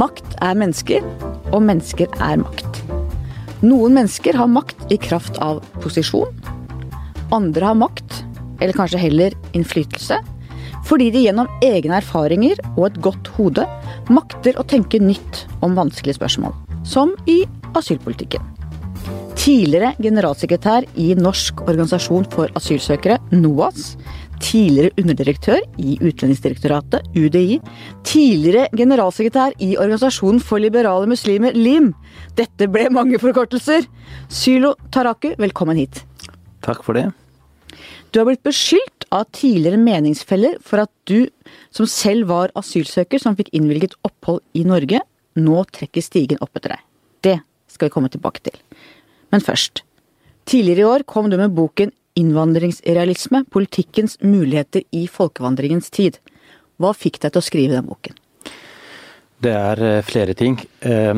Makt er mennesker, og mennesker er makt. Noen mennesker har makt i kraft av posisjon. Andre har makt, eller kanskje heller innflytelse, fordi de gjennom egne erfaringer og et godt hode makter å tenke nytt om vanskelige spørsmål, som i asylpolitikken. Tidligere generalsekretær i Norsk organisasjon for asylsøkere, NOAS. Tidligere underdirektør i Utlendingsdirektoratet, UDI. Tidligere generalsekretær i Organisasjonen for liberale muslimer, LIM. Dette ble mange forkortelser. Sylo Taraku, velkommen hit. Takk for det. Du har blitt beskyldt av tidligere meningsfeller for at du, som selv var asylsøker som fikk innvilget opphold i Norge, nå trekker stigen opp etter deg. Det skal vi komme tilbake til. Men først. Tidligere i år kom du med boken Innvandringsrealisme politikkens muligheter i folkevandringens tid. Hva fikk deg til å skrive den boken? Det er eh, flere ting. Eh,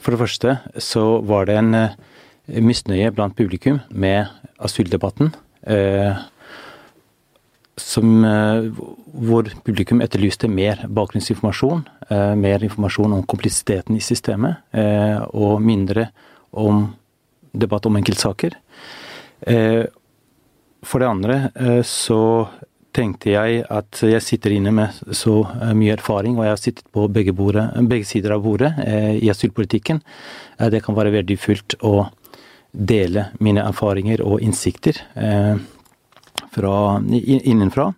for det første så var det en eh, misnøye blant publikum med asyldebatten. Som, hvor publikum etterlyste mer bakgrunnsinformasjon, mer informasjon om komplisiteten i systemet, og mindre om debatt om enkeltsaker. Eh, for det andre eh, så tenkte jeg at jeg sitter inne med så eh, mye erfaring, og jeg har sittet på begge, bordet, begge sider av bordet i asylpolitikken. Det kan være verdifullt å dele mine erfaringer og innsikter fra, innenfra.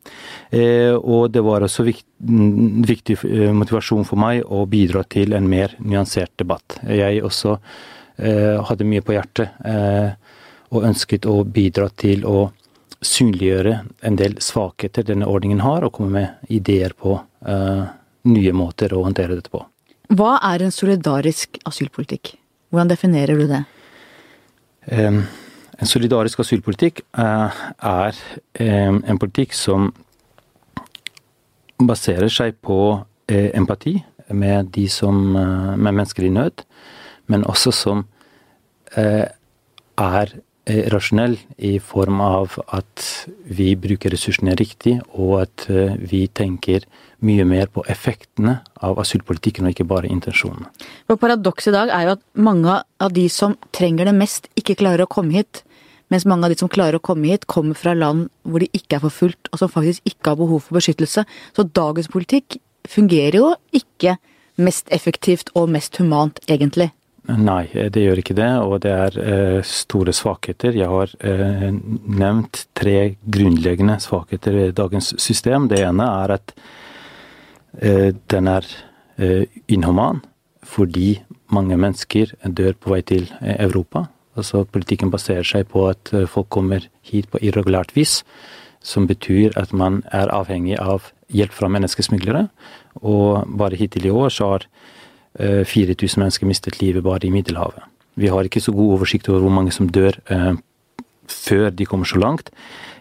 Og det var også viktig motivasjon for meg å bidra til en mer nyansert debatt. Jeg også Eh, hadde mye på hjertet eh, og ønsket å bidra til å synliggjøre en del svakheter denne ordningen har, og komme med ideer på uh, nye måter å håndtere dette på. Hva er en solidarisk asylpolitikk? Hvordan definerer du det? En solidarisk asylpolitikk er en politikk som baserer seg på empati med de som med mennesker i nød men også som er rasjonell i form av at vi bruker ressursene riktig, og at eh, vi tenker mye mer på effektene av asylpolitikken, og ikke bare intensjonene. Paradokset i dag er jo at mange av de som trenger det mest, ikke klarer å komme hit. Mens mange av de som klarer å komme hit, kommer fra land hvor de ikke er forfulgt, og som faktisk ikke har behov for beskyttelse. Så dagens politikk fungerer jo ikke mest effektivt og mest humant, egentlig. Nei, det gjør ikke det, og det er eh, store svakheter. Jeg har eh, nevnt tre grunnleggende svakheter i dagens system. Det ene er at eh, den er eh, inhuman fordi mange mennesker dør på vei til eh, Europa. Altså Politikken baserer seg på at eh, folk kommer hit på irregulært vis, som betyr at man er avhengig av hjelp fra menneskesmuglere. Og bare hittil i år så har 4000 eh, mennesker mistet livet bare i Middelhavet. Vi har ikke så god oversikt over hvor mange som dør eh, før de kommer så langt.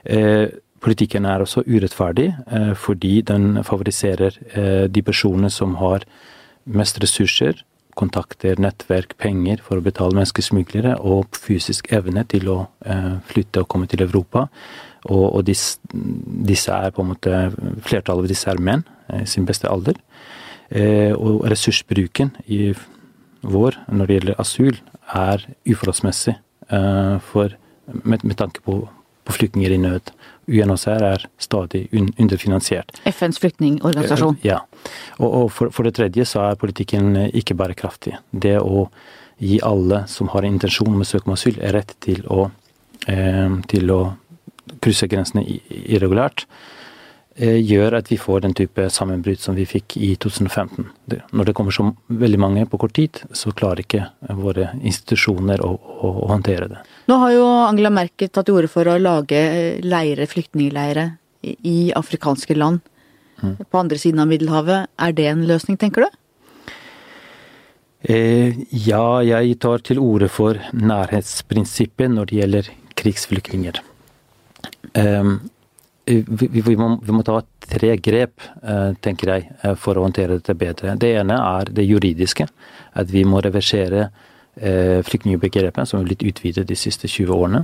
Eh, politikken er også urettferdig fordi den favoriserer de personene som har mest ressurser, kontakter, nettverk, penger for å betale menneskesmuglere, og fysisk evne til å flytte og komme til Europa. Og, disse, er på en måte Flertallet av disse er menn i sin beste alder. Eh, og ressursbruken i vår når det gjelder asyl, er uforholdsmessig eh, for, med, med tanke på, på flyktninger i nød. UNHCR er stadig un underfinansiert. FNs flyktningorganisasjon. Ja. Og, og for, for, det tredje så er politikken ikke bærekraftig. Det å gi alle som har en intensjon om å søke om asyl, rett til å, eh, til å krysse grensene irregulært. Eh, gjør at vi får den type sammenbrudd som vi fikk i 2015. Når det kommer så veldig mange på kort tid, så klarer ikke våre institusjoner å, å, å håndtere det. Nå har jo Angela Merkel tatt til orde for å lage leire, flyktningleire i afrikanske land mm. på andre siden av Middelhavet. Er det en løsning, tenker du? Eh, ja, jeg tar til orde for nærhetsprinsippet når det gjelder krigsflyktninger. Um, vi, vi, må, vi, må, ta tre grep, eh, tenker jeg, eh, for å håndtere dette bedre. Det ene er det juridiske. At vi må reversere eh, flyktningbegrepet, som er blitt utvidet de siste 20 årene.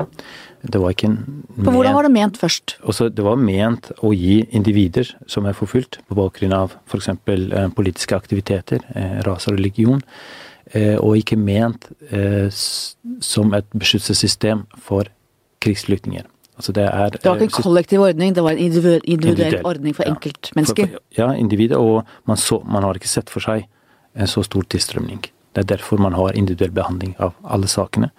Det var ikke For hvordan var det ment først? Også, det var ment å gi individer som er forfulgt på bakgrunn av f.eks. Eh, politiske aktiviteter, eh, ras og religion, eh, og ikke ment eh, som et beskyttelsessystem for krigsflyktninger. Altså det, er, det var ikke en eh, kollektiv ordning, det var en individuell, individuell ordning for ja. enkeltmennesker? Ja, individer, og man, så, man har ikke sett for seg en så stor tilstrømning. Det er derfor man har individuell behandling av alle sakene.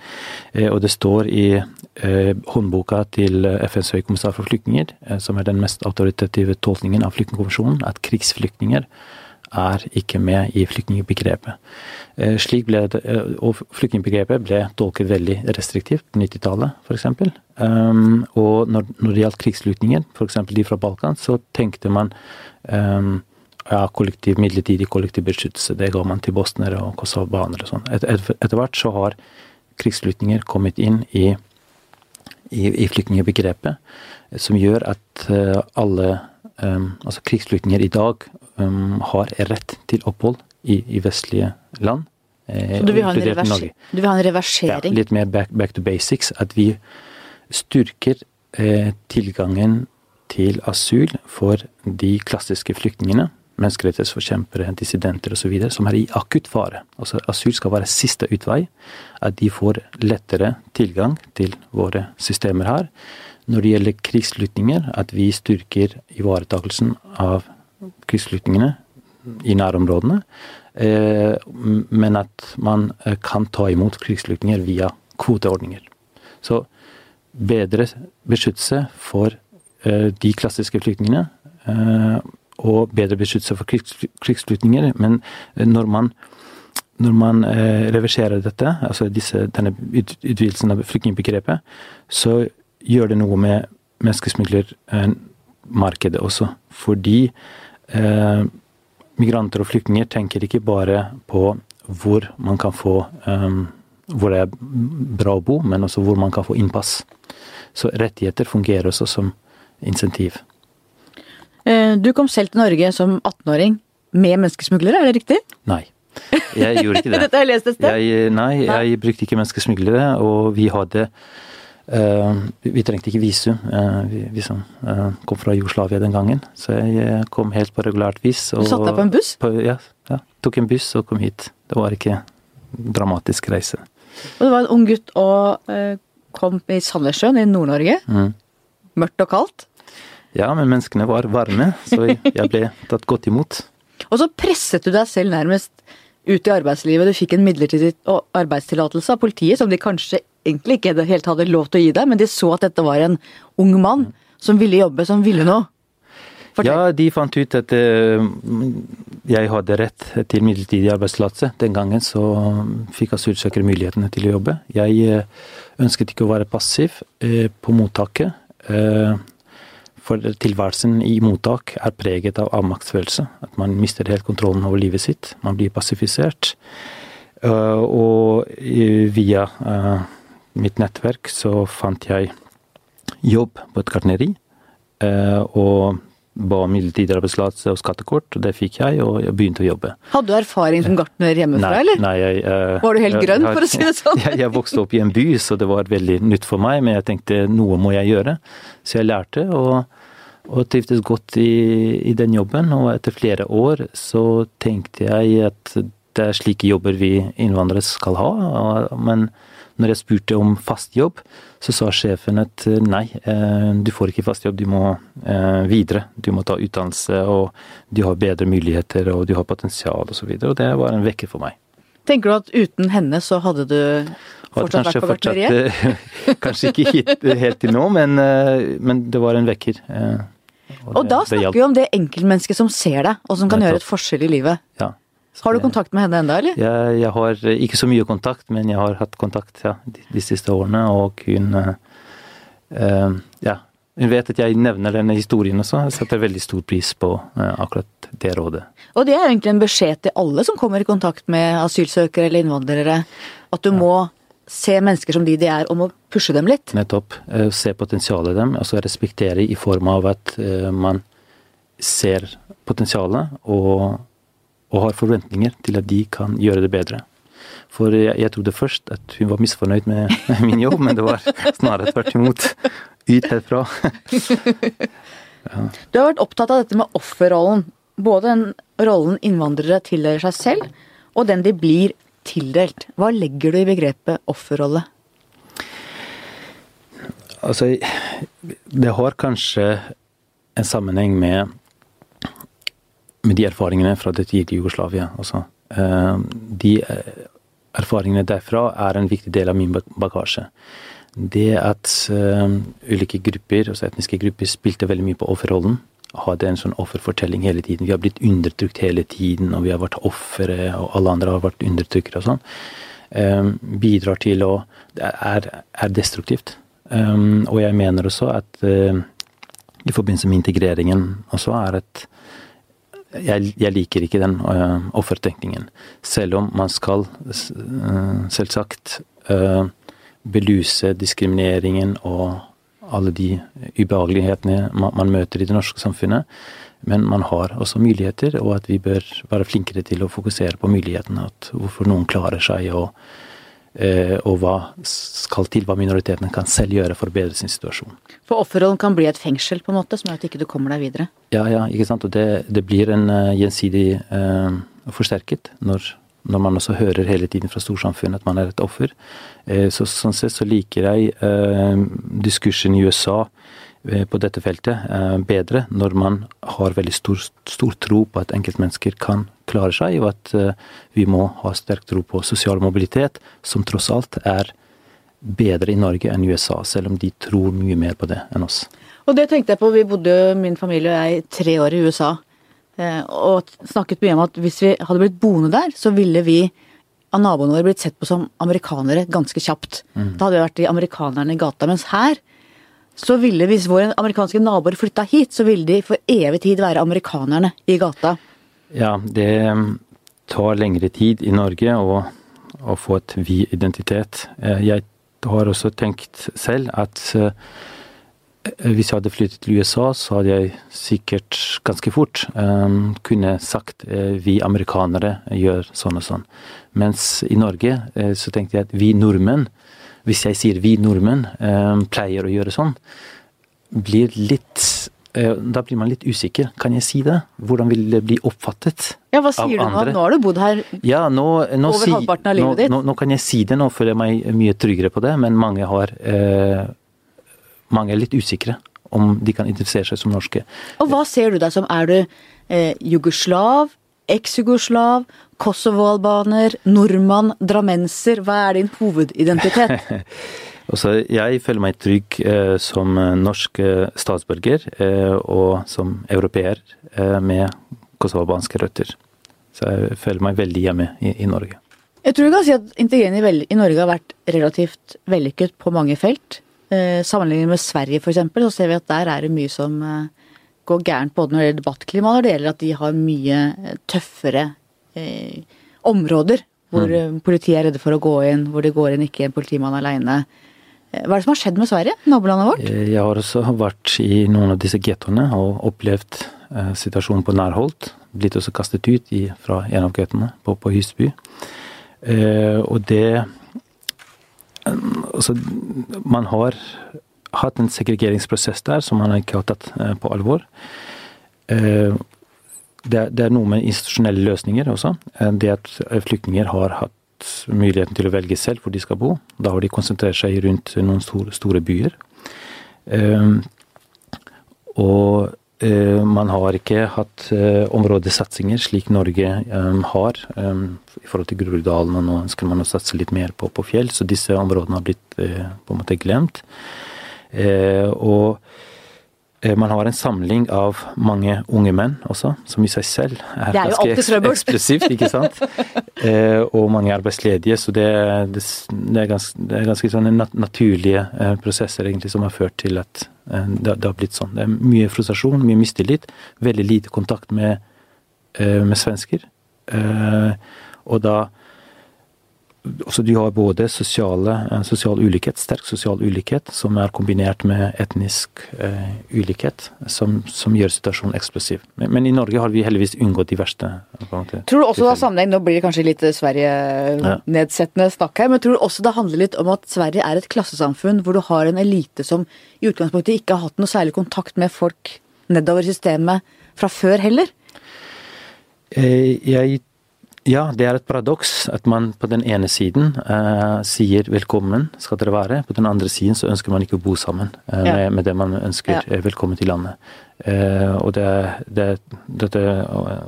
Eh, og det står i eh, håndboka til FNs høykommissær for flyktninger, eh, som er den mest autoritative tolkningen av flyktningkonvensjonen, at krigsflyktninger er ikke med i flyktningbegrepet. Slik ble det, og flyktningbegrepet ble tolket veldig restriktivt på 90-tallet, f.eks. Um, og når, når, det gjaldt krigsflyktninger, f.eks. de fra Balkan, så tenkte man ja, kollektiv, midlertidig kollektiv beskyttelse. Det ga man til bosnere og kosovobanere og sånn. Et, et, etter hvert så har krigsflyktninger kommet inn i, i, i flyktningbegrepet, som gjør at alle um, altså krigsflyktninger i dag um, har rett til opphold i, i vestlige land. Eh, så du vil, revers du vil ha en reversering? Ja, litt mer back, back to basics. At vi styrker eh, tilgangen til asyl for de klassiske flyktningene menneskerettighetsforkjempere, dissidenter osv. som er i akutt fare. Altså Asyl skal være siste utvei. At de får lettere tilgang til våre systemer her. Når det gjelder krigsflyktninger, at vi styrker ivaretakelsen av krigsflyktningene i nærområdene. Eh, men at man eh, kan ta imot krigsflyktninger via kvoteordninger. Så bedre beskyttelse for eh, de klassiske flyktningene og bedre beskyttelse for krigsflyktninger. Men når man, når man reverserer dette, altså disse, denne utvidelsen av flyktningbegrepet, så gjør det noe med menneskesmuglermarkedet også. Fordi eh, migranter og flyktninger tenker ikke bare på hvor man kan få um, hvor det er bra å bo, men også hvor man kan få innpass. Så rettigheter fungerer også som insentiv. Eh, du kom selv til Norge som 18-åring med menneskesmuglere, er det riktig? Nei. Jeg gjorde ikke det. Dette har jeg lest et sted? Jeg, nei, jeg brukte ikke menneskesmuglere, og vi hadde Vi trengte ikke visum, uh, vi, vi, som uh, kom fra Jugoslavia den gangen. Så jeg kom helt på regulært vis. Og, du satte deg på en buss? På, ja, ja, tok en buss og kom hit. Det var ikke dramatisk reise. Og det var en ung gutt og kom i Sandnessjøen i Nord-Norge. Mm. Mørkt og kaldt? Ja, men menneskene var varme, så jeg ble tatt godt imot. Og så presset du deg selv nærmest ut i arbeidslivet. Du fikk en midlertidig arbeidstillatelse av politiet, som de kanskje egentlig ikke helt hadde lov til å gi deg, men de så at dette var en ung mann som ville jobbe, som ville noe. Fortell. Ja, de fant ut at uh, jeg hadde rett til midlertidig arbeidstillatelse. Den gangen så fikk asylsøkere mulighetene til å jobbe. Jeg uh, ønsket ikke å være passiv uh, på mottaket. For tilværelsen i mottak er preget av avmaktsfølelse. At man mister helt kontrollen over livet sitt. Man blir passifisert. Eh, og via eh, mitt nettverk så fant jeg jobb på et gartneri. Eh, og ba om midlertidig arbeidstillatelse og skattekort, og det fikk jeg, og jeg begynte å jobbe. Hadde du erfaring som gartner hjemmefra, nei, eller? Nei, jeg, uh, Var du helt grønn, for å si det sånn? Jeg, jeg, vokste opp i en by, så det var veldig nytt for meg, men jeg tenkte noe må jeg gjøre. Så jeg lærte, og, og trivdes godt i, i, den jobben. Og etter flere år så tenkte jeg at det er slike jobber vi innvandrere skal ha, men når jeg spurte om fast jobb, så sa sjefen at eh, nei, eh, du får ikke fast jobb, du må eh, videre. Du må ta utdannelse, og du har bedre muligheter, og du har potensial osv. Og, så og det var en vekker for meg. Tenker du at uten henne så hadde du fortsatt vært på gartneriet? kanskje ikke hit, helt til nå, men, men, det var en vekker. Og, og det, da snakker vi om det enkeltmennesket som ser deg, og som kan gjøre et forskjell i livet. Ja. Har du kontakt med henne ennå, eller? Jeg, jeg, har ikke så mye kontakt, men jeg har hatt kontakt ja, de, de, siste årene. Og hun uh, Ja. Hun vet at jeg nevner denne historien også. Jeg setter veldig stor pris på uh, akkurat det rådet. Og det er egentlig en beskjed til alle som kommer i kontakt med asylsøkere eller innvandrere. At du ja. må se mennesker som de de er, og må pushe dem litt. Nettopp. Uh, se potensialet i dem. Altså respektere i form av at man ser potensialet og og har forventninger til at de kan gjøre det bedre. For jeg, jeg trodde først at hun var misfornøyd med min jobb, men det var snarere tvert imot. Ut herfra. ja. Du har vært opptatt av dette med offerrollen. Både den rollen innvandrere tildeler seg selv, og den de blir tildelt. Hva legger du i begrepet offerrolle? Altså, det har kanskje en sammenheng med, med de erfaringene fra det tidlige Jugoslavia. Også. Eh, de eh, erfaringene derfra er en viktig del av min bagasje. Det at uh, ulike grupper, også etniske grupper, spilte veldig mye på offerrollen. Hadde en sånn offerfortelling hele tiden. Vi har blitt undertrykt hele tiden, og vi har vært ofre, og alle andre har vært undertrykkere og sånn. Bidrar til å er, er destruktivt. Og jeg mener også at i forbindelse med integreringen også er et jeg, jeg, liker ikke den uh, offertenkningen. Selv om man skal uh, selvsagt uh, beluse diskrimineringen og alle de ubehagelighetene man, man, møter i det norske samfunnet. Men man har også muligheter, og at vi bør være flinkere til å fokusere på mulighetene. At hvorfor noen klarer seg, og, og hva skal til, hva minoritetene kan selv gjøre for å bedre sin situasjon. For offerrollen kan bli et fengsel, på en måte, som gjør at ikke du kommer deg videre? Ja, ja, ikke sant. Og det, det blir en uh, gjensidig uh, forsterket når, når, man også hører hele tiden fra storsamfunnet at man er et offer. Uh, så, sånn sett så liker jeg diskursen i USA på dette feltet bedre når man har veldig stor, stor tro på at enkeltmennesker kan klare seg, og at vi må ha sterk tro på sosial mobilitet, som tross alt er bedre i Norge enn i USA, selv om de tror mye mer på det enn oss. Og det tenkte jeg på, vi bodde, min familie og jeg, tre år i USA. Eh, og snakket mye om at hvis vi hadde blitt boende der, så ville vi av naboene våre blitt sett på som amerikanere ganske kjapt. Mm. Da hadde vi vært de amerikanerne i gata. Mens her, så ville hvis våre amerikanske naboer flytta hit, så ville de for evig tid være amerikanerne i gata. Ja, det um, tar lengre tid i Norge å, å få et vi-identitet. Eh, jeg har også tenkt selv at uh, hvis jeg hadde flyttet til USA, så hadde jeg sikkert ganske fort um, kunne sagt uh, vi amerikanere gjør sånn og sånn. Mens i Norge uh, så tenkte jeg at vi nordmenn, hvis jeg sier vi nordmenn um, pleier å gjøre sånn, blir litt Eh, da blir man litt usikker. Kan jeg si det? Hvordan vil det bli oppfattet ja, Hva sier du nå? Nå har du bodd her ja, nå, nå over si, halvparten av livet ditt. Nå, nå, kan jeg si det, nå føler jeg meg mye tryggere på det, men mange, har, eh, mange er litt usikre om de kan identifisere seg som norske. Og hva ser du deg som? Er du eh, jugoslav, eks-jugoslav, Kosovo-albaner, nordmann, drammenser? Hva er din hovedidentitet? Også jeg føler meg trygg eh, som norsk eh, statsborger eh, og som europeer eh, med kosovobanske røtter. Så jeg føler meg veldig hjemme i, i Norge. Jeg tror du kan si at integreringen i, i, Norge har vært relativt vellykket på mange felt. Eh, sammenlignet med Sverige f.eks., så ser vi at der er det mye som eh, går gærent både når det gjelder debattklima og det gjelder at de har mye tøffere områder hvor mm. politiet er redde for å gå inn, hvor det går inn ikke en politimann aleine. Hva er det som har skjedd med Sverige, nabolandet vårt? Eh, jeg har også vært i noen av disse gettoene og opplevd eh, situasjonen på Nærholt. Blitt også kastet ut i, fra en av gettoene på, på Husby. Eh, og det eh, Altså, man har hatt en segregeringsprosess der som man ikke har tatt eh, på alvor. Eh, det, er noe med institusjonelle løsninger også. Det at flyktninger har hatt muligheten til å velge selv hvor de skal bo. Da har de konsentrert seg rundt noen store, store byer. Og man har ikke hatt områdesatsinger slik Norge har i forhold til Groruddalen, og nå ønsker man å satse litt mer på, på fjell, så disse områdene har blitt på en måte glemt. Og Eh, man har en samling av mange unge menn også, som i seg selv er, er ganske eksplosivt, ikke sant. eh, og mange arbeidsledige, så det, det, det, er ganske, det er ganske sånne naturlige eh, prosesser egentlig som har ført til at eh, det, har blitt sånn. Det er mye frustrasjon, mye mistillit, veldig lite kontakt med, eh, med svensker. Eh, og da altså du har både sosiale, sosial ulikhet, sterk sosial ulikhet, som er kombinert med etnisk eh, ulikhet, som, som, gjør situasjonen eksplosiv. Men, men, i Norge har vi heldigvis unngått de verste. Måte, tror du også det har sammenheng, Nå blir det kanskje litt Sverige-nedsettende snakk her, men tror du også det handler litt om at Sverige er et klassesamfunn hvor du har en elite som i utgangspunktet ikke har hatt noe særlig kontakt med folk nedover systemet fra før heller? Uh, jeg ja, det er et paradoks at man på den ene siden uh, sier 'velkommen skal dere være', på den andre siden så ønsker man ikke å bo sammen uh, ja. med, med, det man ønsker ja. 'velkommen til landet'. Uh, og det, det, dette,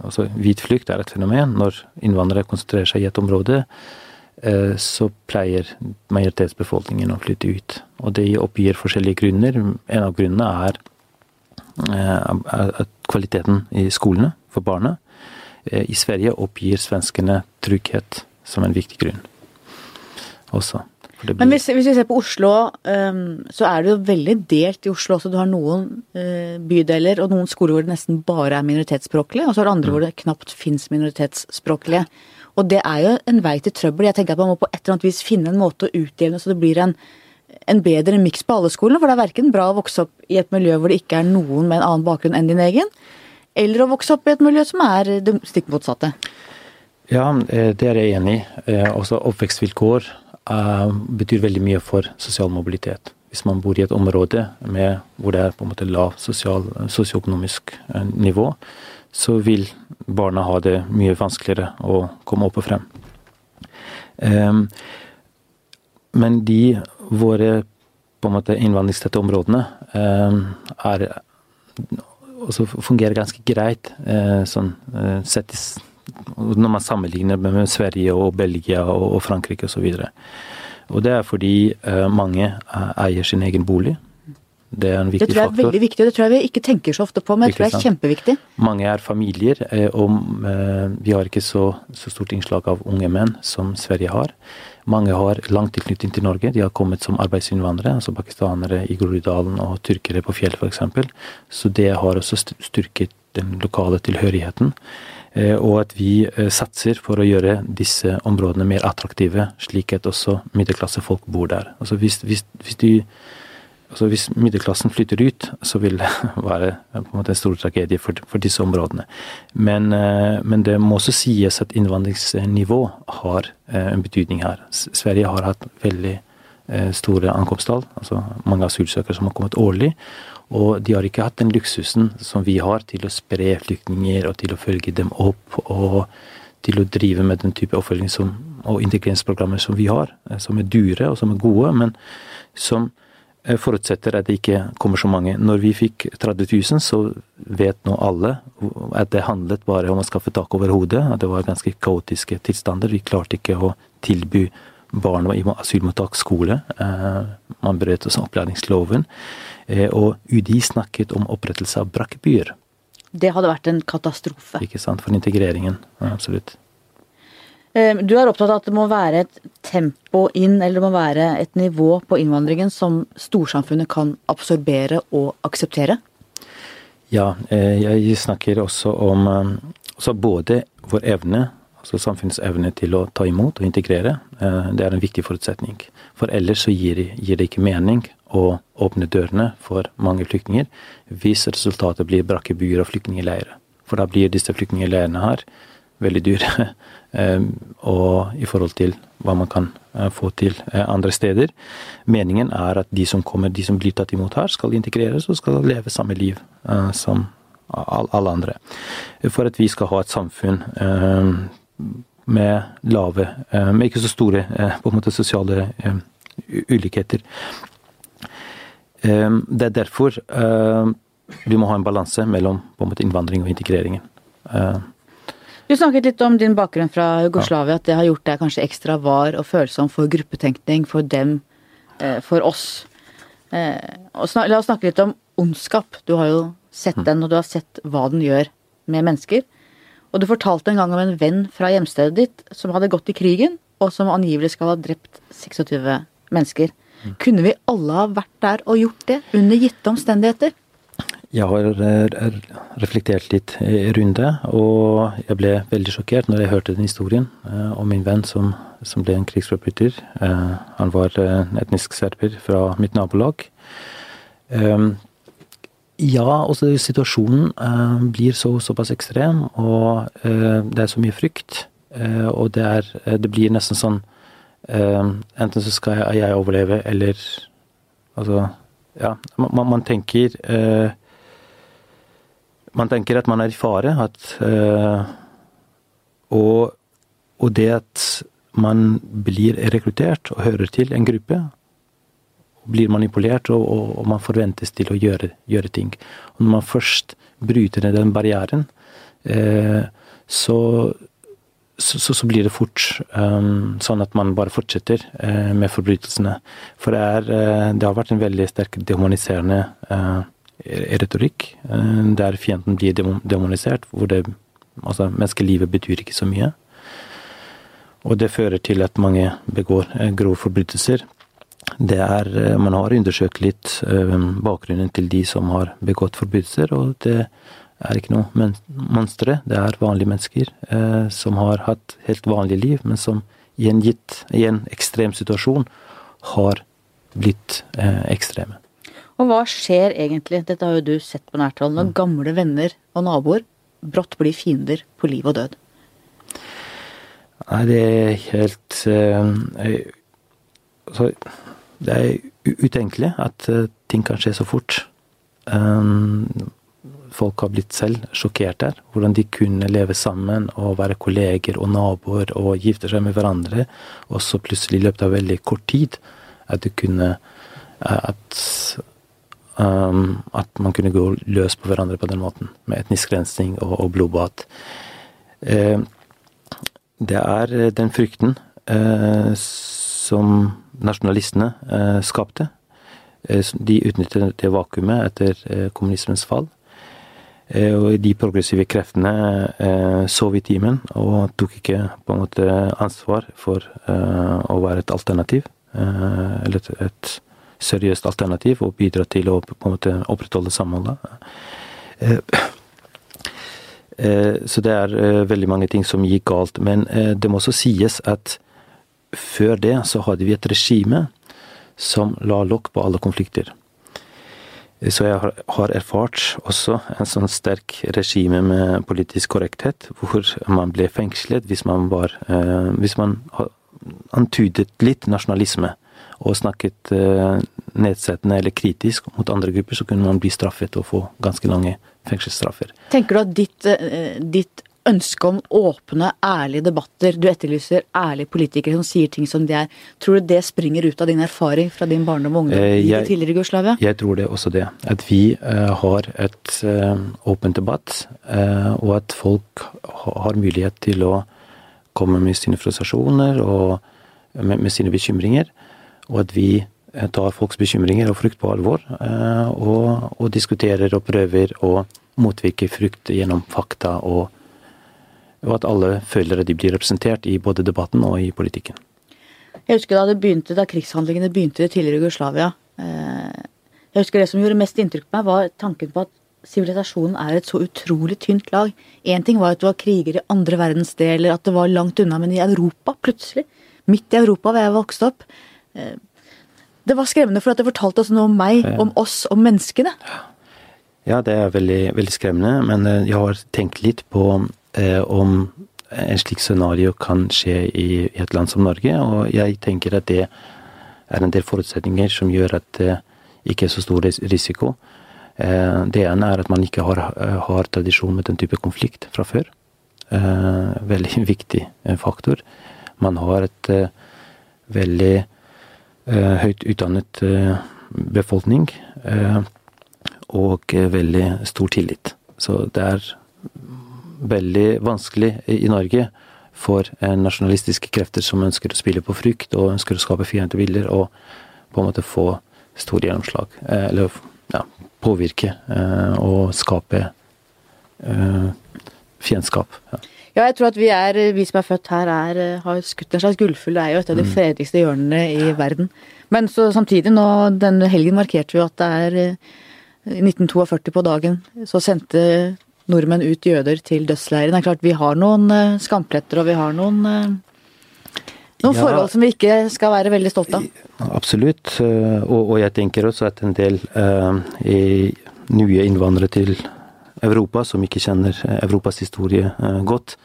altså Hvit flukt er et fenomen. Når innvandrere konsentrerer seg i et område, så pleier majoritetsbefolkningen å flytte ut. Og det oppgir forskjellige grunner. En av grunnene er, er kvaliteten i skolene for barna. Eh, I Sverige oppgir svenskene trygghet som en viktig grunn også. Blir... Men hvis, hvis, vi ser på Oslo, um, så er det jo veldig delt i Oslo også. Du har noen uh, bydeler og noen skoler hvor det nesten bare er minoritetsspråklige, og så har du andre mm. hvor det knapt fins minoritetsspråklige. Og det er jo en vei til trøbbel. Jeg tenker at Man må på et eller annet vis finne en måte å utjevne så det blir en, en bedre miks på alle skolene. For det er verken bra å vokse opp i et miljø hvor det ikke er noen med en annen bakgrunn enn din egen, eller å vokse opp i et miljø som er det stikk motsatte? Ja, eh, det er jeg enig i. Eh, også oppvekstvilkår uh, betyr veldig mye for sosial mobilitet. Hvis man bor i et område med, hvor det er på en måte lav sosial, sosioøkonomisk nivå, så vil barna ha det mye vanskeligere å komme opp og frem. Men de våre på en måte innvandringstette områdene er også fungerer ganske greit eh, sånn, eh, sett når man sammenligner med Sverige og Belgia og Frankrike osv. Og, så og det er fordi eh, mange eier sin egen bolig. Det er en viktig faktor. Det tror jeg er veldig viktig, og det tror jeg vi ikke tenker så ofte på, men jeg tror det er kjempeviktig. Mange er familier, og vi har ikke så, så stort innslag av unge menn som Sverige har. Mange har lang tilknytning til Norge. De har kommet som arbeidsinnvandrere, altså pakistanere i Groruddalen og tyrkere på Fjell f.eks. Så det har også styrket den lokale tilhørigheten. Eh, og at vi eh, satser for å gjøre disse områdene mer attraktive, slik at også middelklassefolk bor der. Altså hvis, hvis, hvis de altså Hvis middelklassen flytter ut, så vil det være en, en stor tragedie for, for disse områdene. Men, eh, men, det må også sies at innvandringsnivå har eh, en betydning her. Sverige har hatt veldig eh, store ankomsttall, altså mange asylsøkere som har kommet årlig. Og de har ikke hatt den luksusen som vi har til å spre flyktninger og til å følge dem opp og til å drive med den type oppfølging som, og integreringsprogrammer som vi har, som er dyre og som er gode, men som forutsetter at det ikke kommer så mange. Når vi fikk 30 000, så vet nå alle at det handlet bare om å skaffe tak over hodet. At det var ganske kaotiske tilstander. Vi klarte ikke å tilby barn i asylmottak skole. Eh, man brøt også opplæringsloven. Eh, og UDI snakket om opprettelse av brakkebyer. Det hadde vært en katastrofe. Ikke sant, for integreringen. Absolutt. Ehm, du er opptatt av at det må være et tempo inn, eller det må være et nivå på innvandringen som storsamfunnet kan absorbere og akseptere? Ja, eh, jeg snakker også om altså både vår evne, altså samfunnets evne til å ta imot og integrere. Eh, det er en viktig forutsetning. For ellers så gir, gir det ikke mening å åpne dørene for mange flyktninger hvis resultatet blir brakkebyer og flyktningleirer. For da blir disse flyktningleirene her veldig dyre Eh, og i forhold til hva man kan eh, få til eh, andre steder. Meningen er at de som kommer, de som blir tatt imot her, skal integreres og skal leve samme liv som alle andre. For at vi skal ha et samfunn med lave, med ikke så store på en måte sosiale ulikheter. Det er derfor vi må ha en balanse mellom på en måte innvandring og integreringen. Du snakket litt om din bakgrunn fra Jugoslavia, at det har gjort deg kanskje ekstra var og følsom for gruppetenkning, for dem, eh, for oss. Eh, la oss snakke litt om ondskap. Du har jo sett mm. den, og du har sett hva den gjør med mennesker. Og du fortalte en gang om en venn fra hjemstedet ditt som hadde gått i krigen, og som angivelig skal ha drept 26 mennesker. Mm. Kunne vi alle ha vært der og gjort det, under gitte omstendigheter? Jeg har reflektert litt rundt det, og jeg ble veldig sjokkert når jeg hørte den historien om min venn som, som ble en krigsforbryter. Han var etnisk serber fra mitt nabolag. Ja, også situasjonen blir så, såpass ekstrem, og det er så mye frykt. Og det, er, det blir nesten sånn Enten så skal jeg, jeg overleve, eller Altså, ja. Man, man tenker man tenker at man er i fare. At, uh, og, og, det at man blir rekruttert og hører til en gruppe, blir manipulert og, og, og man forventes til å gjøre, gjøre, ting. Og når man først bryter ned den barrieren, uh, så, så, så, blir det fort um, sånn at man bare fortsetter uh, med forbrytelsene. For det, er, det har vært en veldig sterk dehumaniserende retorikk, eh, der fienden blir demonisert, hvor det altså menneskelivet betyr ikke så mye. Og det fører til at mange begår eh, grove forbrytelser. Det er, eh, man har undersøkt litt bakgrunnen til de som har begått forbrytelser, og det er ikke noe monstre. Det er vanlige mennesker som har hatt helt vanlige liv, men som i en gitt, i en ekstrem situasjon har blitt ekstreme. Og hva skjer egentlig, dette har jo du sett på nært hold, når mm. gamle venner og naboer brått blir fiender på liv og død? Nei, det er helt uh, Det er utenkelig at uh, ting kan skje så fort. Um, folk har blitt selv sjokkert der. Hvordan de kunne leve sammen og være kolleger og naboer og gifte seg med hverandre. Og så plutselig, i løpet av veldig kort tid, at du kunne At Um, at man kunne gå løs på hverandre på den måten, med etnisk rensing og, og blodbad. Uh, det er eh, den frykten uh, som nasjonalistene uh, skapte. de utnyttet det vakuumet etter kommunismens fall. og de progressive kreftene sov i timen og tok ikke på en måte ansvar for å være et alternativ. eller et, et seriøst alternativ og bidra til å på en måte opprettholde samholdet. Eh, eh, så det er eh, veldig mange ting som gikk galt. Men det må også sies at før det så hadde vi et regime som la lokk på alle konflikter. Så jeg har erfart også en sånn sterk regime med politisk korrekthet, hvor man ble fengslet hvis man var Hvis man antydet litt nasjonalisme og snakket uh, nedsettende eller kritisk mot andre grupper, så kunne man bli straffet og få ganske lange fengselsstraffer. Tenker du at ditt, uh, ditt ønske om åpne, ærlige debatter, du etterlyser ærlige politikere som sier ting som de er, tror du det springer ut av din erfaring fra din barndom og ungdom uh, i det tidligere Jugoslavia? Jeg tror det også det. At vi har et åpent debatt, og at folk har mulighet til å komme med sine frustrasjoner og med, med sine bekymringer og at vi eh, tar folks bekymringer og frykt på alvor, eh, og, og diskuterer og prøver å motvirke frykt gjennom fakta, og, og, at alle føler at de blir representert i både debatten og i politikken. Jeg husker da, det begynte, da krigshandlingene begynte i tidligere Jugoslavia. Eh, jeg husker Det som gjorde mest inntrykk på meg, var tanken på at sivilisasjonen er et så utrolig tynt lag. Én ting var at det var kriger i andre verdensdeler, at det var langt unna, men i Europa, plutselig, midt i Europa hvor jeg vokste opp, det var skremmende, for at det fortalte oss noe om meg, om oss, om menneskene. Ja, det er veldig, veldig skremmende, men eh, jeg har tenkt litt på eh, om en slik scenario kan skje i, et land som Norge, og jeg tenker at det er en del forutsetninger som gjør at det ikke er så stor risiko. Eh, det ene er at man ikke har, har, tradisjon med den type konflikt fra før. Eh, veldig viktig faktor. Man har et eh, veldig Eh, høyt utdannet eh, befolkning eh, og veldig stor tillit. Så det er veldig vanskelig i Norge for nasjonalistiske krefter som ønsker å spille på frykt og ønsker å skape fiendebilder, og på en måte få stor gjennomslag. Eller ja, påvirke og skape fiendskap. Ja. Ja, jeg tror at vi, er, vi som er født her, er, har skutt en slags gullfugl. Det er jo et av de mm. fredeligste hjørnene i verden. Men så samtidig, nå denne helgen markerte vi at det er 1942 på dagen så sendte nordmenn ut jøder til dødsleiren. Det er klart vi har noen eh, skampletter og vi har noen, eh, noen Ja. forhold som vi ikke skal være veldig stolte av. Absolutt. eh, Og, og jeg tenker også at en del eh, nye innvandrere til Europa, som ikke kjenner eh, Europas historie eh, godt,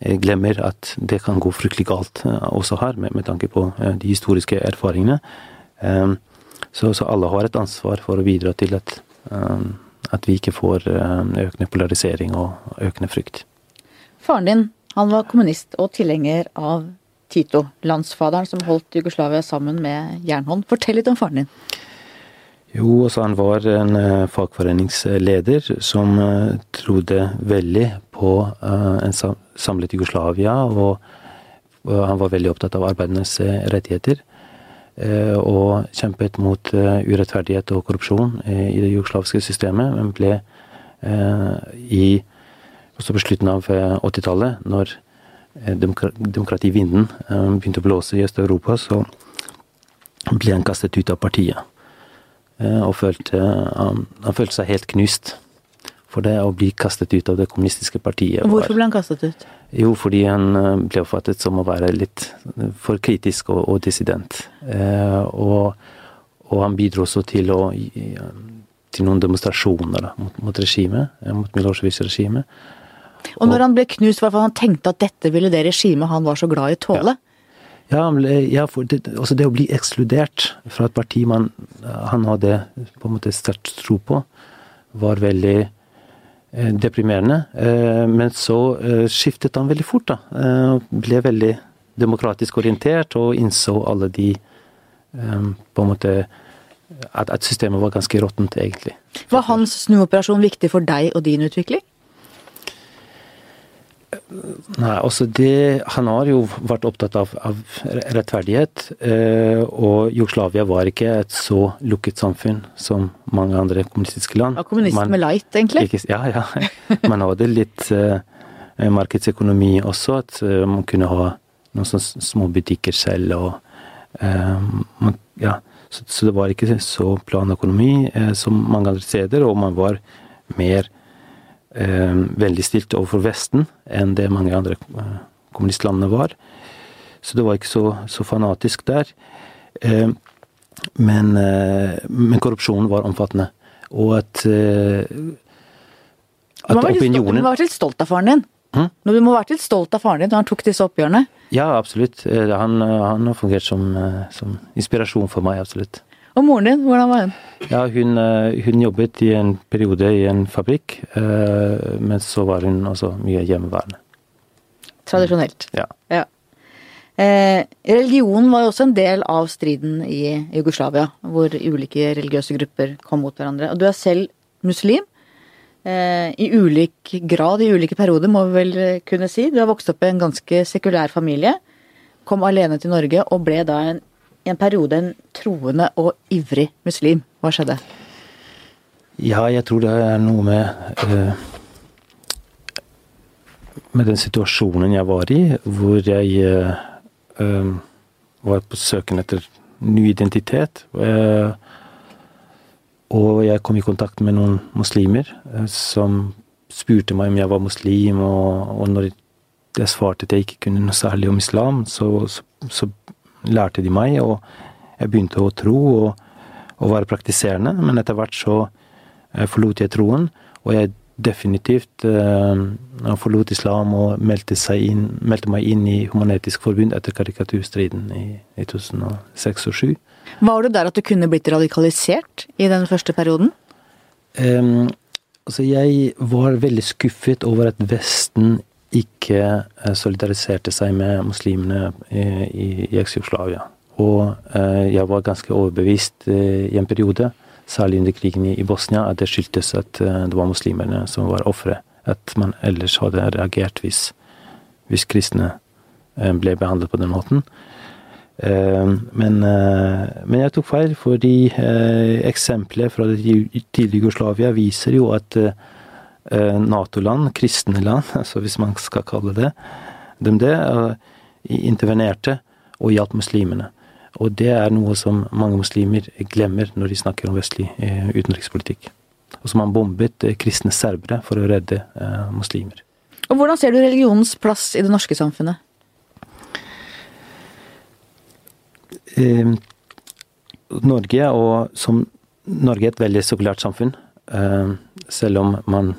eh, glemmer at det kan gå fryktelig galt også her, med, med tanke på de historiske erfaringene. Eh, så, så alle har et ansvar for å bidra til at, eh, at vi ikke får økende polarisering og økende frykt. Faren din han var kommunist og tilhenger av Tito, landsfaderen som holdt Jugoslavia sammen med jernhånd. Fortell litt om faren din. Jo, altså han var en eh, fagforeningsleder som eh, trodde veldig på eh, en samlet Jugoslavia, og, han var veldig opptatt av arbeidernes rettigheter. Og kjempet mot urettferdighet og korrupsjon i det jugoslaviske systemet, men ble i også på slutten av eh, 80-tallet, når demokrativinden begynte å blåse i Øst-Europa, så ble han kastet ut av partiet. Eh, Og følte, han, han følte seg helt knust for det å bli kastet ut av det kommunistiske partiet. var- Hvorfor ble han kastet ut? Jo, fordi han eh, ble oppfattet som å være litt for kritisk og, og dissident. Eh, og, og han bidro også til, å, til noen demonstrasjoner da, mot, mot regimet, eh, mot Milosevic-regimet. Og når han ble knust, var det fordi han tenkte at dette ville det regimet han var så glad i, tåle? Ja, ja for det, altså det å bli ekskludert fra et parti man, han hadde på en måte sterkt tro på, var veldig eh, deprimerende. Eh, men så eh, skiftet han veldig fort, da. Eh, ble veldig demokratisk orientert og innså alle de eh, På en måte at, at systemet var ganske råttent, egentlig. Var hans snuoperasjon viktig for deg og din utvikling? Nei, altså det Han har jo vært opptatt av, av rettferdighet. Eh, og Jugoslavia var ikke et så lukket samfunn som mange andre kommunistiske land. Var kommunisme Man- light, egentlig. Ikke, ja, ja. Man hadde litt eh, markedsøkonomi også, at eh, man kunne ha noen sånne små butikker selv og eh, man, ja. så, så det var ikke så planøkonomi eh, som mange andre steder, og man var mer eh, veldig overfor Vesten enn det mange andre eh, kommunistlandene var. Så det var ikke så, så fanatisk der. Eh, men, eh, men korrupsjonen var omfattende. Og at, at stolt, du må være litt stolt av faren din. Hm? Du må være litt stolt av faren din når han tok disse oppgjørene. Ja, absolutt. Han, han har fungert som, som inspirasjon for meg, absolutt. Og moren din, hvordan var hun? Ja, hun, eh, hun jobbet i en periode i en fabrikk, eh, men så var hun også mye hjemmeværende. Tradisjonelt. Ja. Ja. Eh, religion var jo også en del av striden i Jugoslavia, hvor ulike religiøse grupper kom mot hverandre. Og du er selv muslim. Eh, I ulik grad, i ulike perioder, må vi vel eh, kunne si. Du har vokst opp i en ganske sekulær familie. Kom alene til Norge og ble da en, i en periode en troende og ivrig muslim. Hva skjedde? Ja, jeg tror det er noe med eh, Med den situasjonen jeg var i, hvor jeg eh, var på søken etter ny identitet. Eh, og jeg kom i kontakt med noen muslimer som spurte meg om jeg var muslim, og, og når jeg svarte at jeg ikke kunne noe særlig om islam, så, så, så lærte de meg, og jeg begynte å tro og, og være praktiserende. Men etter hvert så eh, forlot jeg troen, og jeg definitivt eh, forlot islam og meldte, inn, meldte meg inn i Human-Etisk Forbund etter karikaturstriden i, i 2006 og 2007. Var du der at du kunne blitt radikalisert i den første perioden? Um, altså jeg var veldig skuffet over at Vesten ikke eh, solidariserte seg med muslimene i, i, i eks-Jugoslavia. Og eh, jeg var ganske overbevist eh, i en periode, særlig under krigen i, Bosnia, at det skyldtes at eh, det var muslimene som var ofre. At man ellers hadde reagert hvis, hvis kristne eh, ble behandlet på den måten. Eh, Men, eh, men jeg tok feil, fordi eh, eksempler fra det tidlige Jugoslavia viser jo at eh, Nato-land, kristne land, altså hvis man skal kalle det dem det, eh, intervenerte og hjalp muslimene. Og det er noe som mange muslimer glemmer når de snakker om vestlig eh, utenrikspolitikk. Og som har bombet kristne serbere for å redde muslimer. Og Hvordan ser du religionens plass i det norske samfunnet? Eh, Norge, og som Norge er et veldig sekulært samfunn. Eh, selv om man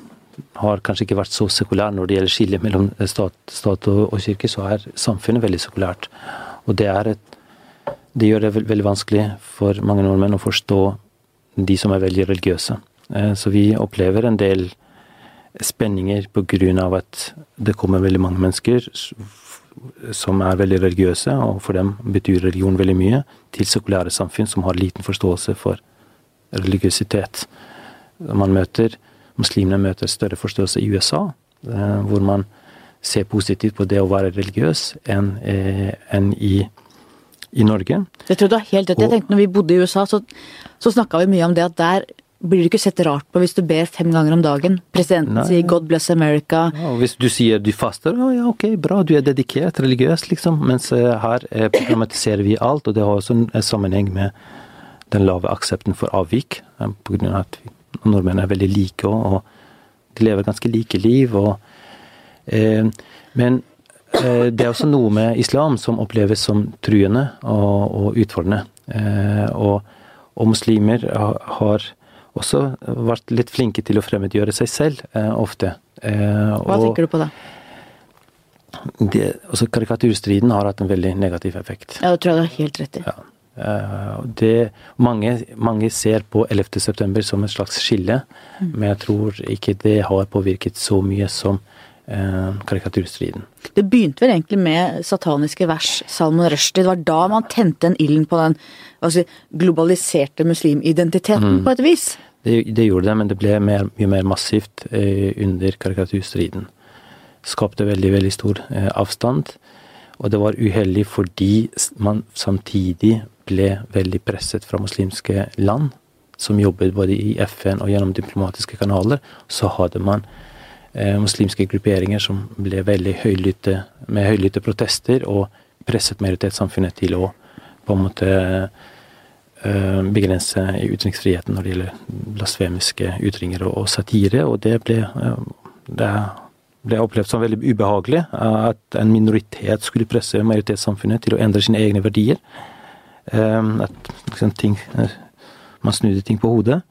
har kanskje ikke vært så sekulær når det gjelder skillet mellom stat, stat og, og, kirke, så er samfunnet veldig sekulært. Og det, et, det gjør det veldig vanskelig for mange nordmenn å forstå de som er veldig religiøse. Eh, så vi opplever en del spenninger pga. at det kommer veldig mange mennesker som er veldig religiøse, og for dem betyr religion veldig mye, til sekulære samfunn som har liten forståelse for religiøsitet. Man møter, Muslimene møter større forståelse i USA, eh, hvor man ser positivt på det å være religiøs, enn, eh, enn i, i Norge. Jeg tror du har helt rett. Jeg tenkte når vi bodde i USA, så, så snakka vi mye om det at der blir du ikke sett rart på hvis du ber fem ganger om dagen. Presidenten Nei. sier 'God bless America'. Ja, hvis du sier du faster, å ja, ok, bra, du er dedikert religiøs, liksom. Mens eh, her eh, problematiserer vi alt, og det har også en sammenheng med den lave aksepten for avvik. På grunn av at nordmenn er veldig like, og, de lever ganske like liv. Og, eh, men eh, det er også noe med islam som oppleves som truende og, og utfordrende. Eh, og, og muslimer har også vært litt flinke til å fremmedgjøre seg selv eh, ofte. Eh, Hva og, tenker du på da? Det, altså karikaturstriden har hatt en veldig negativ effekt. Ja, det tror jeg du har helt rett i. Ja. Eh, det, mange, mange, ser på 11.9 som et slags skille, mm. men jeg tror ikke det har påvirket så mye som eh, karikaturstriden. Det begynte vel egentlig med sataniske vers, Salman Rushdie. Det var da man tente en ilden på den altså, globaliserte muslimidentiteten, mm. på et vis? Det, det, gjorde det, men det ble mer, mye mer massivt eh, under karikaturstriden. Skapte veldig, veldig stor eh, avstand. Og det var uheldig fordi man samtidig ble veldig presset fra muslimske land, som jobbet både i FN og gjennom diplomatiske kanaler. Så hadde man eh, muslimske grupperinger som ble veldig høylytte, med høylytte protester, og presset majoritetssamfunnet til å på en måte Eh, begrense ytringsfriheten når det gjelder blasfemiske ytringer og, satire. Og det ble, eh, det ble opplevd som veldig ubehagelig at en minoritet skulle presse majoritetssamfunnet til å endre sine egne verdier. Eh, at liksom, ting, man snudde ting på hodet.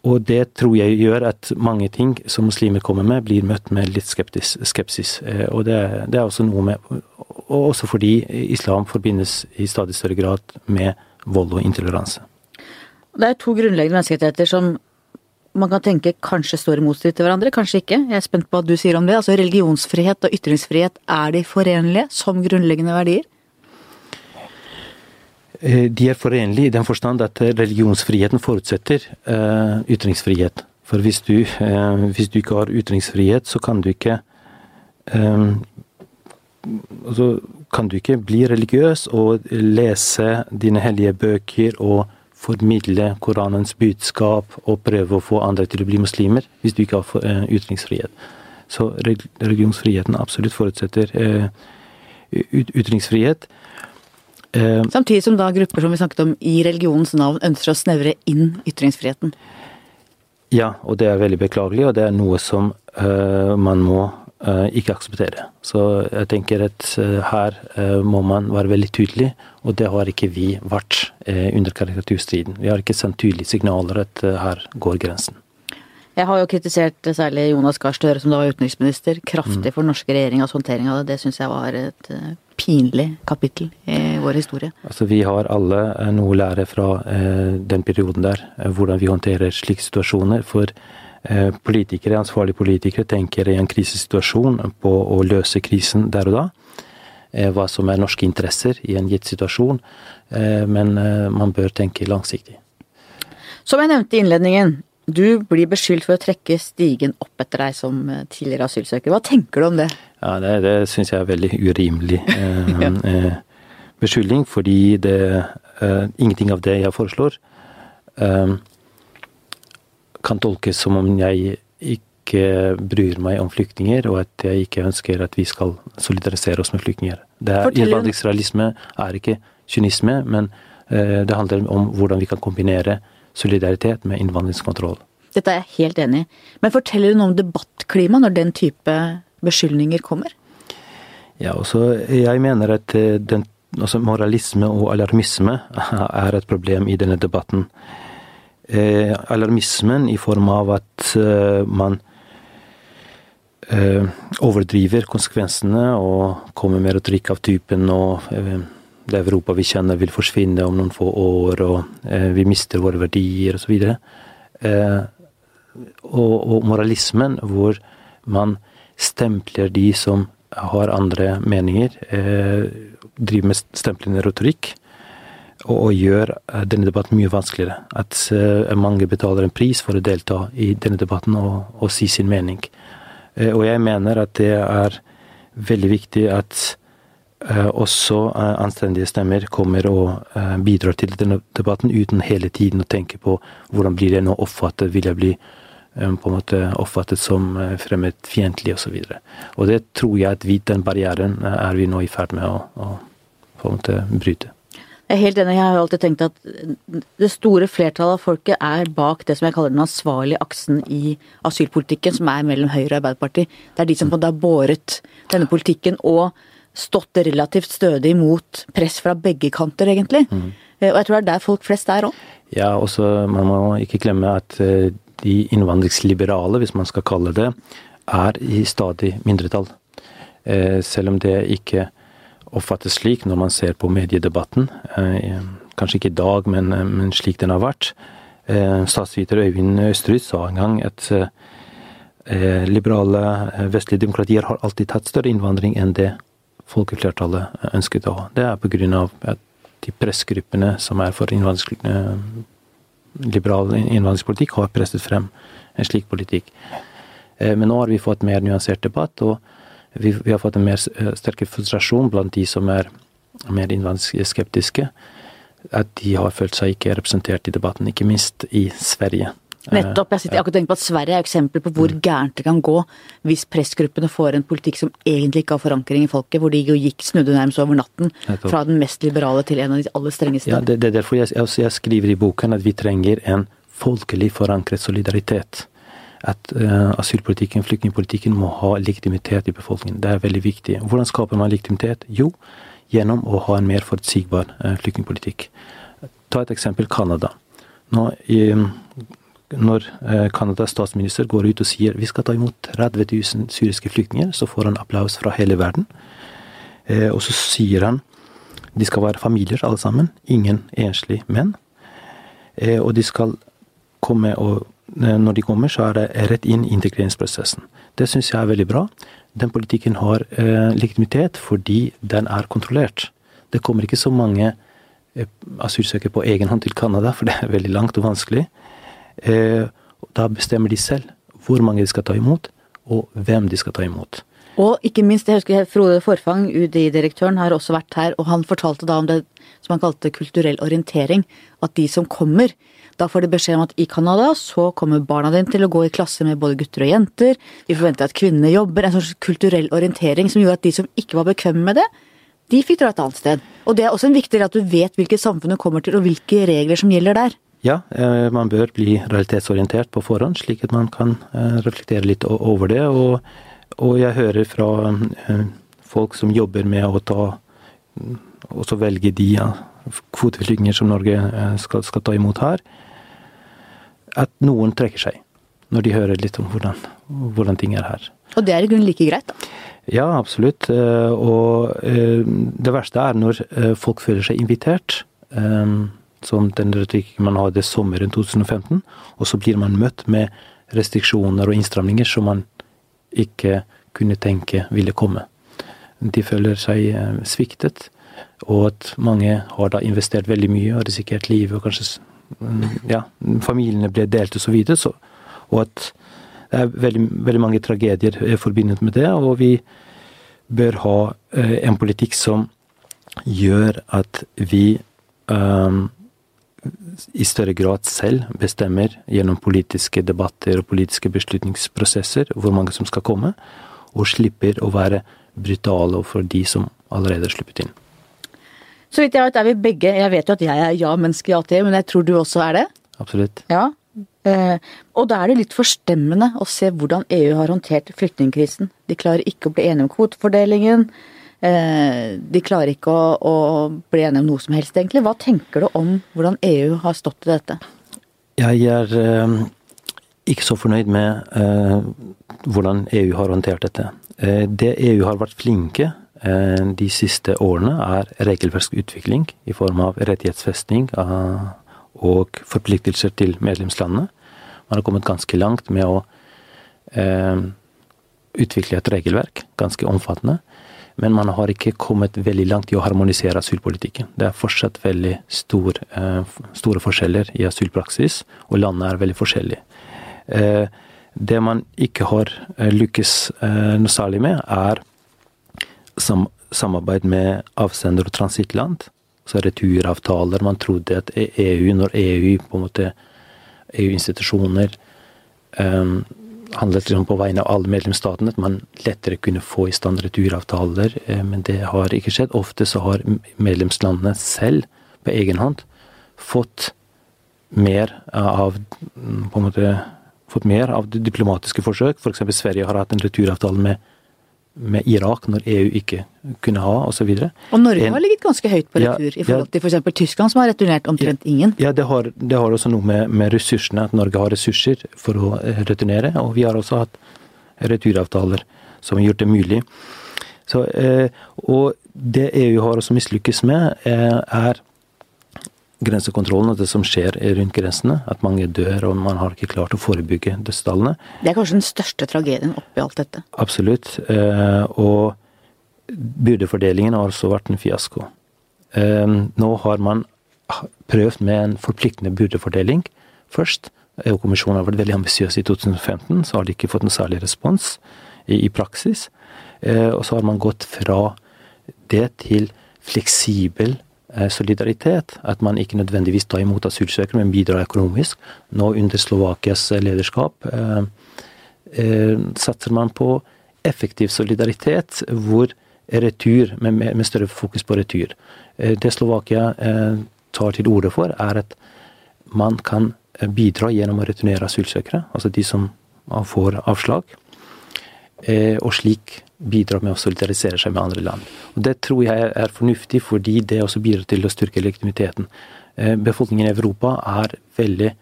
Og det tror jeg gjør at mange ting som muslimer kommer med, blir møtt med litt skeptis, skepsis. Og det, det, er også noe med og også fordi islam forbindes i stadig større grad med vold og intoleranse. Det er to grunnleggende menneskerettigheter som man kan tenke kanskje står i motstrid til hverandre, kanskje ikke. Jeg er spent på hva du sier om det. Altså Religionsfrihet og ytringsfrihet, er de forenlige som grunnleggende verdier? Eh, de er forenlige i den forstand at religionsfriheten forutsetter uh, ytringsfrihet. For hvis du, uh, hvis du, ikke har ytringsfrihet, så kan du ikke um, altså, kan du ikke bli religiøs og lese dine hellige bøker og formidle Koranens budskap og prøve å få andre til å bli muslimer, hvis du ikke har ytringsfrihet. Så religionsfriheten absolutt forutsetter ytringsfrihet. Uh, Samtidig som da grupper som vi snakket om i religionens navn ønsker å snevre inn ytringsfriheten. Ja, og det er veldig beklagelig, og det er noe som man må Eh, ikke akseptere. Så jeg tenker at eh, her eh, må man være veldig tydelig, og det har ikke vi vært under karikaturstriden. Vi har ikke sendt tydelige signaler at her går grensen. Jeg har jo kritisert særlig Jonas Gahr Støre, som da var utenriksminister, kraftig mm. for den norske regjeringas håndtering av det. Det syns jeg var et pinlig kapittel i vår historie. Altså, vi har alle noe å lære fra den perioden der, hvordan vi håndterer slike situasjoner. For Eh, politikere, ansvarlige politikere tenker i en krisesituasjon på å løse krisen der og da. Eh, hva som er norske interesser i en gitt situasjon. Eh, men man bør tenke langsiktig. Som jeg nevnte i innledningen, du blir beskyldt for å trekke stigen opp etter deg som tidligere asylsøker. Hva tenker du om det? Ja, Det, det syns jeg er veldig urimelig ja. beskyldning, fordi det, ingenting av det jeg foreslår, kan tolkes som om jeg ikke bryr meg om flyktninger, og at jeg ikke ønsker at vi skal solidarisere oss med flyktninger. Innvandringsrealisme er ikke kynisme, men eh, det handler om hvordan vi kan kombinere solidaritet med innvandringskontroll. Dette er jeg helt enig i. Men forteller du noe om debattklima når den type beskyldninger kommer? Ja, også jeg mener at eh, den, altså moralisme og alarmisme er et problem i denne debatten. Eh, alarmismen i form av at eh, man eh, overdriver konsekvensene og kommer med retorikk av typen og eh, det Europa vi kjenner vil forsvinne om noen få år, og eh, vi mister våre verdier osv. Eh, og, og moralismen hvor man stempler de som har andre meninger, eh, driver med stemplende retorikk, og, og, gjør eh, denne debatten mye vanskeligere. At eh, mange betaler en pris for å delta i denne debatten og, og si sin mening. Eh, og jeg mener at det er veldig viktig at også eh, anstendige stemmer kommer og bidrar til denne debatten, uten hele tiden å tenke på hvordan blir det nå oppfattet, vil jeg bli på en måte oppfattet som fremmedfiendtlig osv. Og, så og det tror jeg at vi, den barrieren er vi nå i ferd med å, å på en måte bryte. Jeg er helt enig. Jeg har jo alltid tenkt at det store flertallet av folket er bak det som jeg kaller den ansvarlige aksen i asylpolitikken, som er mellom Høyre og Arbeiderpartiet. Det er de som på en måte har båret denne politikken og stått relativt stødig mot press fra begge kanter, egentlig. Mm. Og jeg tror det er der folk flest er òg. Ja, også man må ikke glemme at eh, de innvandringsliberale, hvis man skal kalle det, er i stadig mindretall. Eh, selv om det ikke oppfattes slik når man ser på mediedebatten. Eh, kanskje ikke i dag, men, eh, men slik den har vært. Eh, statsviter Øyvind Østerud sa en gang at liberale vestlige demokratier har alltid tatt større innvandring enn det folkeflertallet ønsket å ha. Det er pga. de pressgruppene som er for liberal innvandringspolitikk, har presset frem en slik politikk. Men nå har vi fått mer nyansert debatt. og vi, vi, har fått en mer sterk frustrasjon blant de som er mer innvandringsskeptiske. At de har følt seg ikke representert i debatten, ikke minst i Sverige. Nettopp. Jeg sitter akkurat tenker på at Sverige er eksempel på hvor mm. gærent det kan gå hvis pressgruppene får en politikk som egentlig ikke har forankring i folket, hvor de jo gikk snudde nærmest over natten fra den mest liberale til en av de aller strengeste. Ja, det, det er derfor jeg, jeg, skriver i boken at vi trenger en folkelig forankret solidaritet at uh, asylpolitikken, flyktningpolitikken, må ha legitimitet i befolkningen. Det er veldig viktig. Hvordan skaper man legitimitet? Jo, gjennom å ha en mer forutsigbar uh, flyktningpolitikk. Ta et eksempel Canada. Nå, i, når Canadas statsminister går ut og sier vi skal ta imot 30 000 syriske flyktninger, så får han applaus fra hele verden. og så sier han de skal være familier alle sammen, ingen enslige menn. og de skal komme og Eh, når de kommer, så er det rett inn i integreringsprosessen. Det syns jeg er veldig bra. Den politikken har eh, legitimitet fordi den er kontrollert. Det kommer ikke så mange eh, asylsøkere på egen hånd til Canada, for det er veldig langt og vanskelig. Eh, da bestemmer de selv hvor mange de skal ta imot, og hvem de skal ta imot. Og ikke minst, jeg husker Frode Forfang, UDI-direktøren, har også vært her, og han fortalte da om det som han kalte kulturell orientering. At de som kommer, da får de beskjed om at i Canada så kommer barna dine til å gå i klasse med både gutter og jenter. Vi forventer at kvinnene jobber. En sånn kulturell orientering som gjorde at de som ikke var bekvemme med det, de fikk dra et annet sted. Og det er også en viktig del at du vet hvilket samfunn du kommer til og hvilke regler som gjelder der. Ja, eh, man bør bli realitetsorientert på forhånd, slik at man kan eh, reflektere litt over det. Og, og jeg hører fra eh, folk som jobber med å ta og så velge de kvoteflyktninger som Norge skal, skal ta imot her, at noen trekker seg når de hører litt om hvordan, hvordan ting er her. Og det er i grunnen like greit, da? Ja, absolutt. Og det verste er når folk føler seg invitert, som den retorikken man hadde sommeren 2015, og så blir man møtt med restriksjoner og innstramninger som man ikke kunne tenke ville komme. De føler seg sviktet, og at mange har da investert veldig mye og risikert livet og kanskje ja, familiene ble delt osv. Så så, og at det er veldig, veldig mange tragedier eh, forbundet med det. Og vi bør ha eh, en politikk som gjør at vi um, i større grad selv bestemmer gjennom politiske debatter og politiske beslutningsprosesser hvor mange som skal komme, og slipper å være brutale overfor de som allerede har sluppet inn. Så vidt jeg vet er vi begge Jeg vet jo at jeg er ja-menneske, i til, men jeg tror du også er det? absolutt. Ja. Eh, og da er det litt forstemmende å se hvordan EU har håndtert flyktningkrisen. De klarer ikke å bli enige om kvotefordelingen. Eh, de klarer ikke å, å, bli enige om noe som helst, egentlig. Hva tenker du om hvordan EU har stått i dette? Jeg er eh, ikke så fornøyd med eh, hvordan EU har håndtert dette. Det EU har vært flinke de siste årene, er regelverksutvikling i form av rettighetsfesting og forpliktelser til medlemslandene. Man har kommet ganske langt med å utvikle et regelverk, ganske omfattende. Men man har ikke kommet veldig langt i å harmonisere asylpolitikken. Det er fortsatt veldig stor, store forskjeller i asylpraksis, og landene er veldig forskjellige. Det man ikke har eh, lykkes eh, noe særlig med, er samarbeid med avsender- og transittland. Så returavtaler. Man trodde at EU, når EU på en måte EU-institusjoner handlet liksom på vegne av alle medlemsstatene, at man lettere kunne få i stand returavtaler. Men det har ikke skjedd. Ofte så har medlemslandene selv på egen hånd fått mer av på en måte fått mer av diplomatiske forsøk. F.eks. For Sverige har hatt en returavtale med, med Irak når EU ikke kunne ha, osv. Og, og Norge en, har ligget ganske høyt på retur ja, i forhold til f.eks. For Tyskland, som har returnert omtrent ingen. Ja, det har, det har også noe med, med, ressursene, at Norge har ressurser for å eh, returnere. Og vi har også hatt returavtaler som har gjort det mulig. Så, eh, og det EU har også mislykkes med, eh, er grensekontrollen og det som skjer rundt grensene. At mange dør, og man har ikke klart å forebygge dødstallene. Det er kanskje den største tragedien oppi alt dette? Absolutt. Eh, og byrdefordelingen har også vært en fiasko. Eh, nå har man prøvd med en forpliktende byrdefordeling først. EU-kommisjonen har vært veldig ambisiøs i 2015, så har de ikke fått en særlig respons i, i praksis. Eh, og så har man gått fra det til fleksibel solidaritet. At man ikke nødvendigvis tar imot asylsøkere, men bidrar økonomisk. Nå under Slovakias lederskap eh, eh, satser man på effektiv solidaritet, hvor retur, med, med større fokus på retur. Eh, det Slovakia eh, tar til orde for, er at man kan bidra gjennom å returnere asylsøkere, altså de som får avslag. Eh, og slik bidrar med å solidarisere seg med andre land. Og Det tror jeg er fornuftig, fordi det også bidrar til å styrke legitimiteten. Eh, befolkningen i Europa er veldig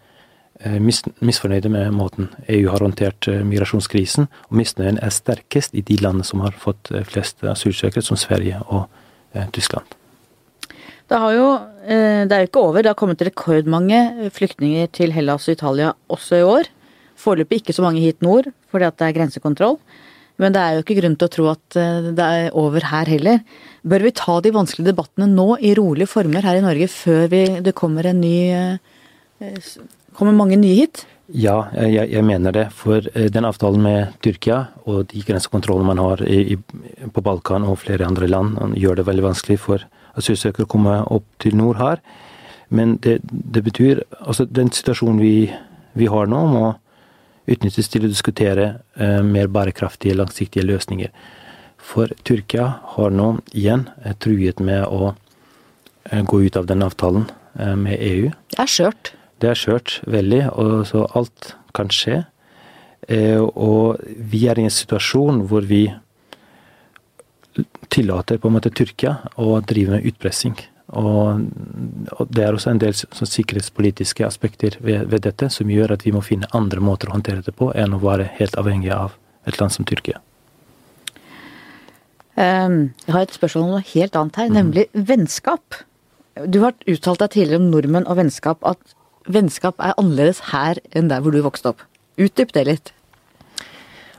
mis misfornøyde med måten EU har håndtert migrasjonskrisen, og misnøyen er sterkest i de landene som har fått flest asylsøkere, som Sverige og Tyskland. Det, jo, det er jo ikke over. Det har kommet rekordmange flyktninger til Hellas og Italia også i år. Foreløpig ikke så mange hit nord, fordi at det er grensekontroll. Men det er jo ikke grunn til å tro at eh, det er over her heller. Bør vi ta de vanskelige debattene nå i rolige former her i Norge, før vi, det kommer ny eh, Kommer mange nye hit? Ja, jeg, jeg, mener det. For eh, den avtalen med Tyrkia og de grensekontrollene man har i, på Balkan og flere andre land, gjør det veldig vanskelig for asylsøkere å komme opp til nord her. Men det, det betyr Altså, den situasjonen vi, vi har nå, må utnyttes til å diskutere eh, mer bærekraftige, langsiktige løsninger. For Tyrkia har nå igjen eh, truet med å eh, gå ut av den avtalen med EU. Det er skjørt. Det er skjørt, veldig. Og så alt kan skje. Og vi er i en situasjon hvor vi tillater på en måte Tyrkia å drive med utpressing. Og, og, det er også en del sånn sikkerhetspolitiske aspekter ved, ved, dette som gjør at vi må finne andre måter å håndtere det på enn å være helt avhengig av et land som Tyrkia. Um, jeg har et spørsmål om noe helt annet her, mm. nemlig vennskap. Du har uttalt deg tidligere om nordmenn og vennskap, at vennskap er annerledes her enn der hvor du vokste opp. Utdyp det litt.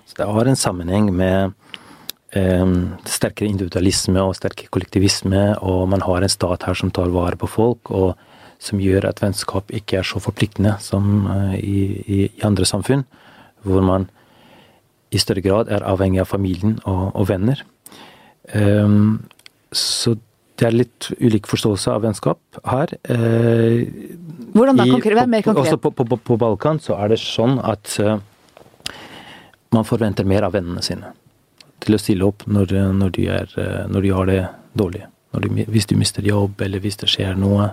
Så det har en sammenheng med sterkere individualisme og sterkere kollektivisme, og man har en stat her som tar vare på folk, og som gjør at vennskap ikke er så forpliktende som eh, i, i, i andre samfunn, hvor man i større grad er avhengig av familien og, og venner. Um, så det er litt ulik forståelse av vennskap her. Uh, Hvordan da? Konkret, Vær mer konkret. Også på, på, på, Balkan så er det sånn at uh, man forventer mer av vennene sine til å stille opp når, når, de, er, når de, har det dårlig. De, hvis du mister jobb, eller hvis det skjer noe,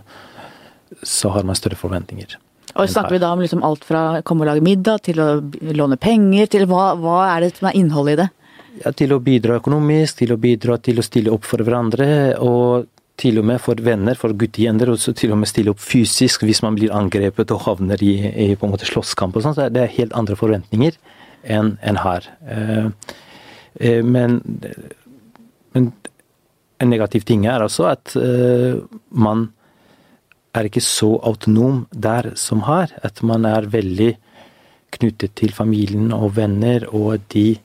så har man større forventninger. Og snakker vi da om liksom alt fra komme og lage middag, til å låne penger, til hva, hva er det som er innholdet i det? Ja, til å bidra økonomisk, til å bidra til å stille opp for hverandre, og til og med for venner, for guttegjenger, og til og med stille opp fysisk hvis man blir angrepet og havner i, i på en måte slåsskamp og sånn. Så det er helt andre forventninger enn en her. Eh, men, men, en negativ ting er altså at eh, man er ikke så autonom der som her. At man er veldig knyttet til familien og venner, og de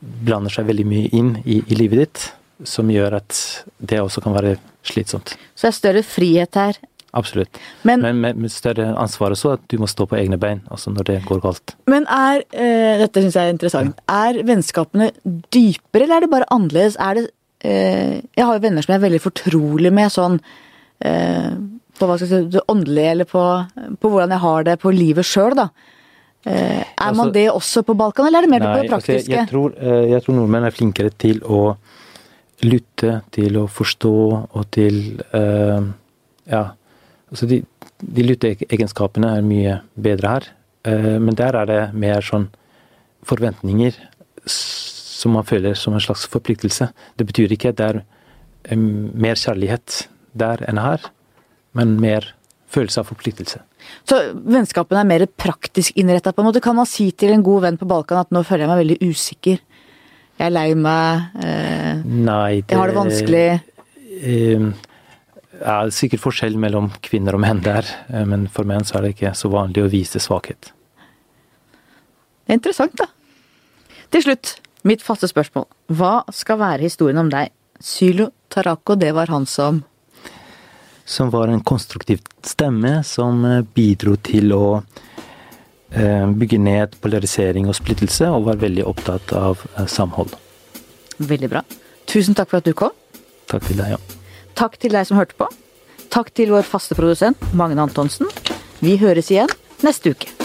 blander seg veldig mye inn i, i livet ditt. Som gjør at det også kan være slitsomt. Så det er større frihet her? Absolutt. Men, men med, med, større ansvar også, at du må stå på egne bein også når det går galt. Men er, eh, dette syns jeg er interessant, er vennskapene dypere, eller er det bare annerledes? Er det, eh, jeg har jo venner som jeg er veldig fortrolig med, sånn eh, på hva skal jeg si, det åndelige, eller på, på hvordan jeg har det på livet sjøl, da. Eh, er altså, man det også på Balkan, eller er det mer nei, på det praktiske? Altså jeg, jeg, tror, eh, jeg, tror, nordmenn er flinkere til å lytte, til å forstå og til uh, Ja. Altså de, de lytteegenskapene er mye bedre her. Uh, men der er det mer sånn forventninger som man føler som en slags forpliktelse. Det betyr ikke at det er mer kjærlighet der enn her men mer følelse av forpliktelse. Så vennskapene er mer praktisk innretta på en måte? Kan man si til en god venn på Balkan at nå føler jeg meg veldig usikker? Jeg er lei meg. Eh, Nei, det, jeg har det vanskelig. Eh, ja, sikkert forskjell mellom kvinner og menn der, eh, men for menn så er det ikke så vanlig å vise svakhet. Det er interessant, da. Til slutt, mitt faste spørsmål. Hva skal være historien om deg? Sylo Tarako, det var han som som var en konstruktiv stemme som eh, bidro til å eh, bygge ned polarisering og splittelse, og var veldig opptatt av samhold. Veldig bra. Tusen takk for at du kom. Takk til deg, ja. Takk til deg som hørte på. Takk til vår faste produsent Magne Antonsen. Vi høres igjen neste uke.